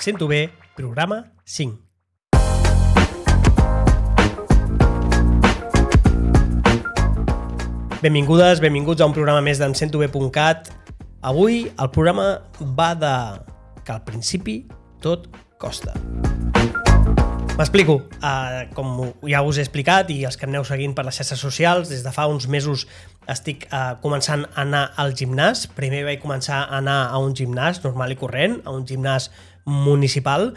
Sento bé, programa 5. Benvingudes, benvinguts a un programa més d'Em sento bé.cat. Avui el programa va de que al principi tot costa. M'explico. Uh, com ja us he explicat i els que aneu seguint per les xarxes socials, des de fa uns mesos estic uh, començant a anar al gimnàs. Primer vaig començar a anar a un gimnàs normal i corrent, a un gimnàs municipal,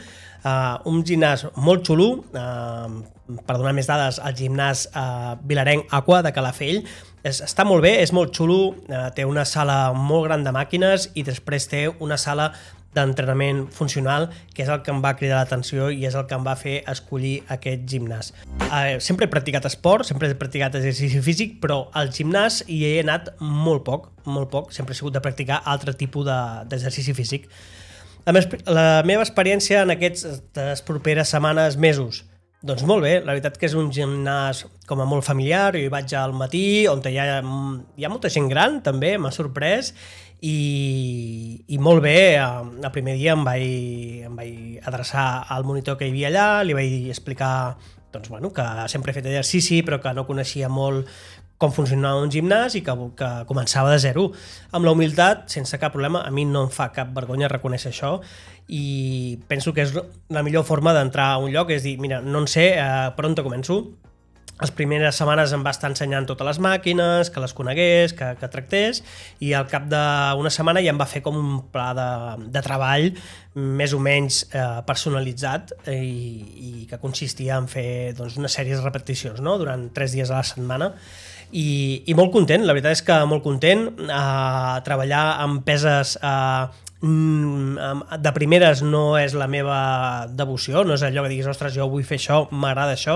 uh, un gimnàs molt xulo, uh, per donar més dades, el gimnàs uh, Vilarenc Aqua de Calafell, és, està molt bé, és molt xulo, uh, té una sala molt gran de màquines i després té una sala d'entrenament funcional, que és el que em va cridar l'atenció i és el que em va fer escollir aquest gimnàs. Eh, sempre he practicat esport, sempre he practicat exercici físic, però al gimnàs hi he anat molt poc, molt poc, sempre he sigut de practicar altre tipus d'exercici de, físic. La, mes, la meva experiència en aquestes properes setmanes, mesos, doncs molt bé, la veritat que és un gimnàs com a molt familiar, jo hi vaig al matí, on hi ha, hi ha molta gent gran també, m'ha sorprès, i, i molt bé, el primer dia em vaig, em vaig adreçar al monitor que hi havia allà, li vaig explicar doncs, bueno, que sempre he fet exercici però que no coneixia molt com funcionava un gimnàs i que, que començava de zero. Amb la humilitat, sense cap problema, a mi no em fa cap vergonya reconèixer això i penso que és la millor forma d'entrar a un lloc, és dir, mira, no en sé eh, per on te començo, les primeres setmanes em va estar ensenyant totes les màquines, que les conegués, que, que tractés, i al cap d'una setmana ja em va fer com un pla de, de treball més o menys eh, personalitzat i, i que consistia en fer doncs, una sèrie de repeticions no? durant tres dies a la setmana i, i molt content, la veritat és que molt content eh, treballar amb peses eh, Mm, de primeres no és la meva devoció, no és allò que diguis, ostres, jo vull fer això, m'agrada això,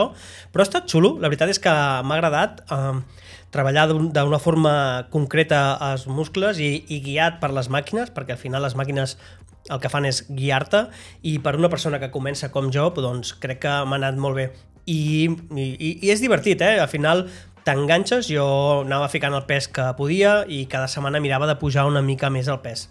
però ha estat xulo, la veritat és que m'ha agradat eh, treballar d'una forma concreta els muscles i, i guiat per les màquines, perquè al final les màquines el que fan és guiar-te i per una persona que comença com jo, doncs crec que m'ha anat molt bé. I, i, i és divertit, eh? Al final t'enganxes, jo anava ficant el pes que podia i cada setmana mirava de pujar una mica més el pes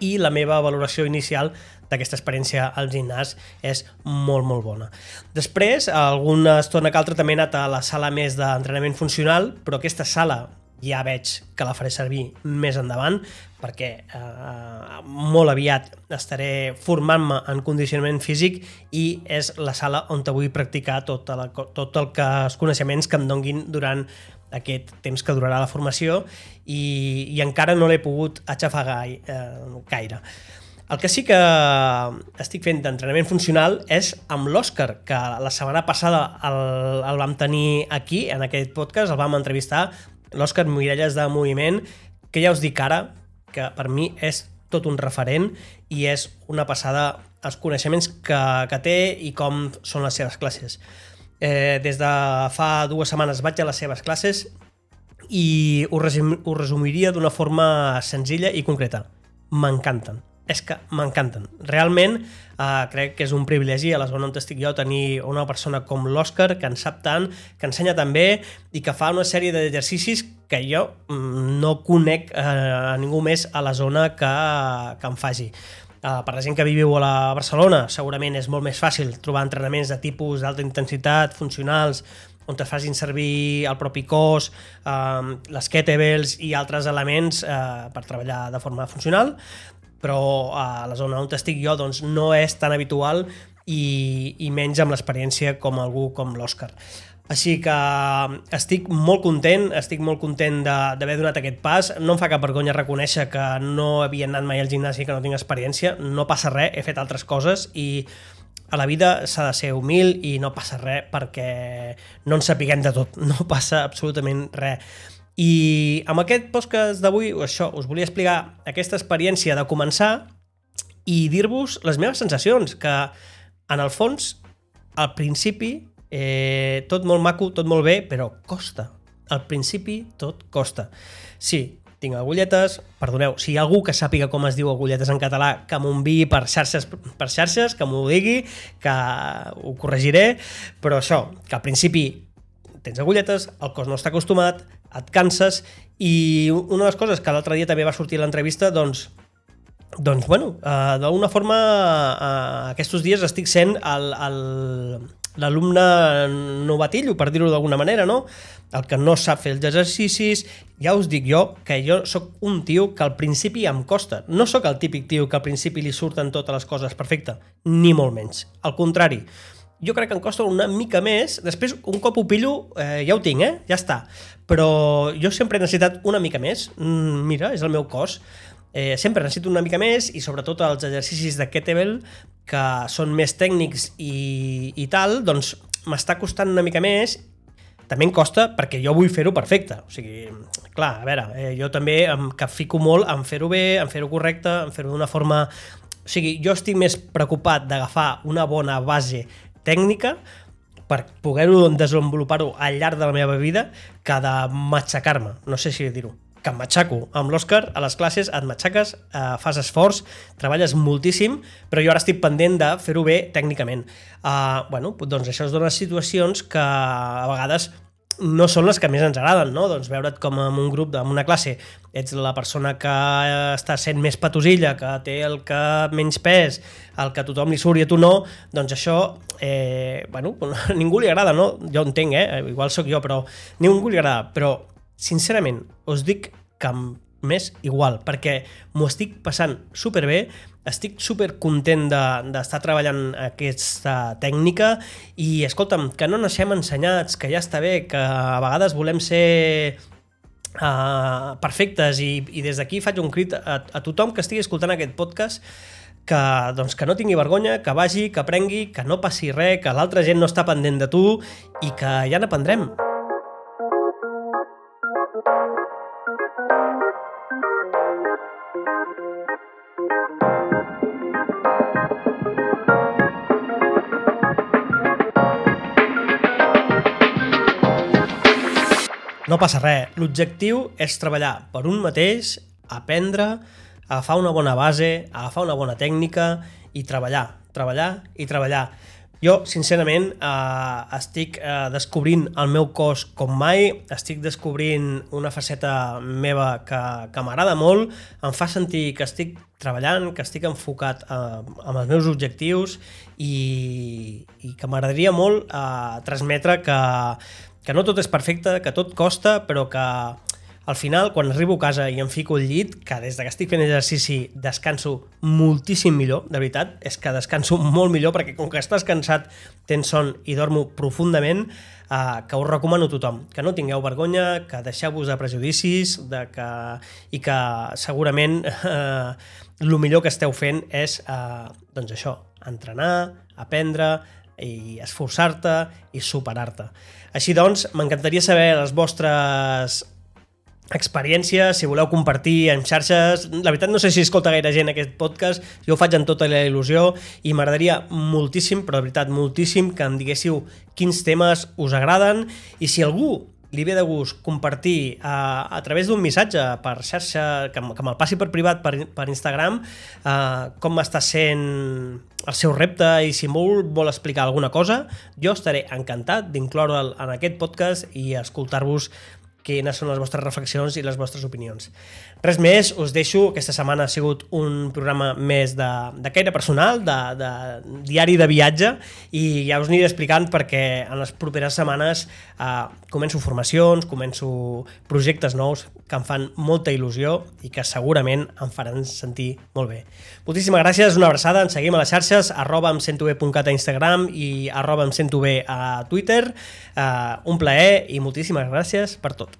i la meva valoració inicial d'aquesta experiència al gimnàs és molt, molt bona. Després, alguna estona que altra també he anat a la sala més d'entrenament funcional, però aquesta sala ja veig que la faré servir més endavant perquè eh, molt aviat estaré formant-me en condicionament físic i és la sala on vull practicar tot, la, tot el que, els coneixements que em donguin durant aquest temps que durarà la formació i, i encara no l'he pogut aixafar gai, eh, gaire. El que sí que estic fent d'entrenament funcional és amb l'Òscar, que la setmana passada el, el vam tenir aquí, en aquest podcast, el vam entrevistar, l'Òscar Miralles de Moviment, que ja us dic ara que per mi és tot un referent i és una passada els coneixements que, que té i com són les seves classes. Eh, des de fa dues setmanes vaig a les seves classes i ho, resum, ho resumiria d'una forma senzilla i concreta. M'encanten. És que m'encanten. Realment eh, crec que és un privilegi a la zona on estic jo tenir una persona com l'Òscar que en sap tant, que ensenya també i que fa una sèrie d'exercicis que jo mm, no conec eh, a ningú més a la zona que, que em faci. Uh, per la gent que viviu a la Barcelona, segurament és molt més fàcil trobar entrenaments de tipus d'alta intensitat, funcionals, on te facin servir el propi cos, uh, les kettlebells i altres elements uh, per treballar de forma funcional, però a la zona on estic jo doncs, no és tan habitual i, i menys amb l'experiència com algú com l'Òscar. Així que estic molt content, estic molt content d'haver donat aquest pas. No em fa cap vergonya reconèixer que no havia anat mai al gimnàs i que no tinc experiència. No passa res, he fet altres coses i a la vida s'ha de ser humil i no passa res perquè no ens sapiguem de tot, no passa absolutament res. I amb aquest podcast d'avui, això, us volia explicar aquesta experiència de començar i dir-vos les meves sensacions, que en el fons, al principi, Eh, tot molt maco, tot molt bé, però costa. Al principi tot costa. Sí, tinc agulletes, perdoneu, si hi ha algú que sàpiga com es diu agulletes en català, que m'ho enviï per xarxes, per xarxes, que m'ho digui, que ho corregiré, però això, que al principi tens agulletes, el cos no està acostumat, et canses, i una de les coses que l'altre dia també va sortir a l'entrevista, doncs, doncs, bueno, uh, d'alguna forma uh, aquests dies estic sent l'alumne novatillo, per dir-ho d'alguna manera, no? El que no sap fer els exercicis, ja us dic jo que jo sóc un tio que al principi em costa. No sóc el típic tio que al principi li surten totes les coses perfecte, ni molt menys. Al contrari, jo crec que em costa una mica més. Després, un cop ho pillo, eh, ja ho tinc, eh? Ja està. Però jo sempre he necessitat una mica més. Mm, mira, és el meu cos. Eh, sempre necessito una mica més i sobretot els exercicis de kettlebell que són més tècnics i, i tal, doncs m'està costant una mica més també em costa perquè jo vull fer-ho perfecte. O sigui, clar, a veure, eh, jo també em, que fico molt en fer-ho bé, en fer-ho correcte, en fer-ho d'una forma... O sigui, jo estic més preocupat d'agafar una bona base tècnica per poder-ho desenvolupar-ho al llarg de la meva vida que de matxacar-me. No sé si dir-ho que em matxaco. Amb l'Òscar, a les classes, et matxaques, eh, fas esforç, treballes moltíssim, però jo ara estic pendent de fer-ho bé tècnicament. Uh, bueno, doncs això es dona situacions que a vegades no són les que més ens agraden, no? Doncs veure't com en un grup, en una classe, ets la persona que està sent més patosilla, que té el que menys pes, el que a tothom li surt i a tu no, doncs això, eh, bueno, ningú li agrada, no? Jo entenc, eh? Igual sóc jo, però ningú li agrada. Però sincerament, us dic que m'és igual, perquè m'ho estic passant superbé, estic super content d'estar de, treballant aquesta tècnica i, escolta'm, que no naixem ensenyats, que ja està bé, que a vegades volem ser uh, perfectes i, i des d'aquí faig un crit a, a tothom que estigui escoltant aquest podcast que, doncs, que no tingui vergonya, que vagi, que aprengui, que no passi res, que l'altra gent no està pendent de tu i que ja n'aprendrem. No passa res. L'objectiu és treballar per un mateix, aprendre, agafar una bona base, agafar una bona tècnica i treballar, treballar i treballar. Jo, sincerament, eh, estic eh, descobrint el meu cos com mai, estic descobrint una faceta meva que, que m'agrada molt, em fa sentir que estic treballant, que estic enfocat eh, amb els meus objectius i, i que m'agradaria molt eh, transmetre que que no tot és perfecte, que tot costa, però que al final, quan arribo a casa i em fico al llit, que des que estic fent exercici descanso moltíssim millor, de veritat, és que descanso molt millor perquè com que estàs cansat, tens son i dormo profundament, eh, que us recomano a tothom, que no tingueu vergonya, que deixeu-vos de prejudicis de que, i que segurament eh, el millor que esteu fent és eh, doncs això, entrenar, aprendre, i esforçar-te i superar-te. Així doncs, m'encantaria saber les vostres experiències, si voleu compartir en xarxes. La veritat no sé si escolta gaire gent aquest podcast, jo ho faig amb tota la il·lusió i m'agradaria moltíssim, però de veritat moltíssim, que em diguéssiu quins temes us agraden i si algú li ve de gust compartir a, a través d'un missatge per xarxa, que, que me'l passi per privat per, per Instagram, uh, com està sent el seu repte i si vol, vol explicar alguna cosa, jo estaré encantat d'incloure'l en aquest podcast i escoltar-vos quines són les vostres reflexions i les vostres opinions. Res més, us deixo. Aquesta setmana ha sigut un programa més de, de caire personal, de, de diari de viatge, i ja us aniré explicant perquè en les properes setmanes eh, començo formacions, començo projectes nous que em fan molta il·lusió i que segurament em faran sentir molt bé. Moltíssimes gràcies, una abraçada, ens seguim a les xarxes, arroba em a Instagram i arroba em a Twitter. Eh, un plaer i moltíssimes gràcies per tot.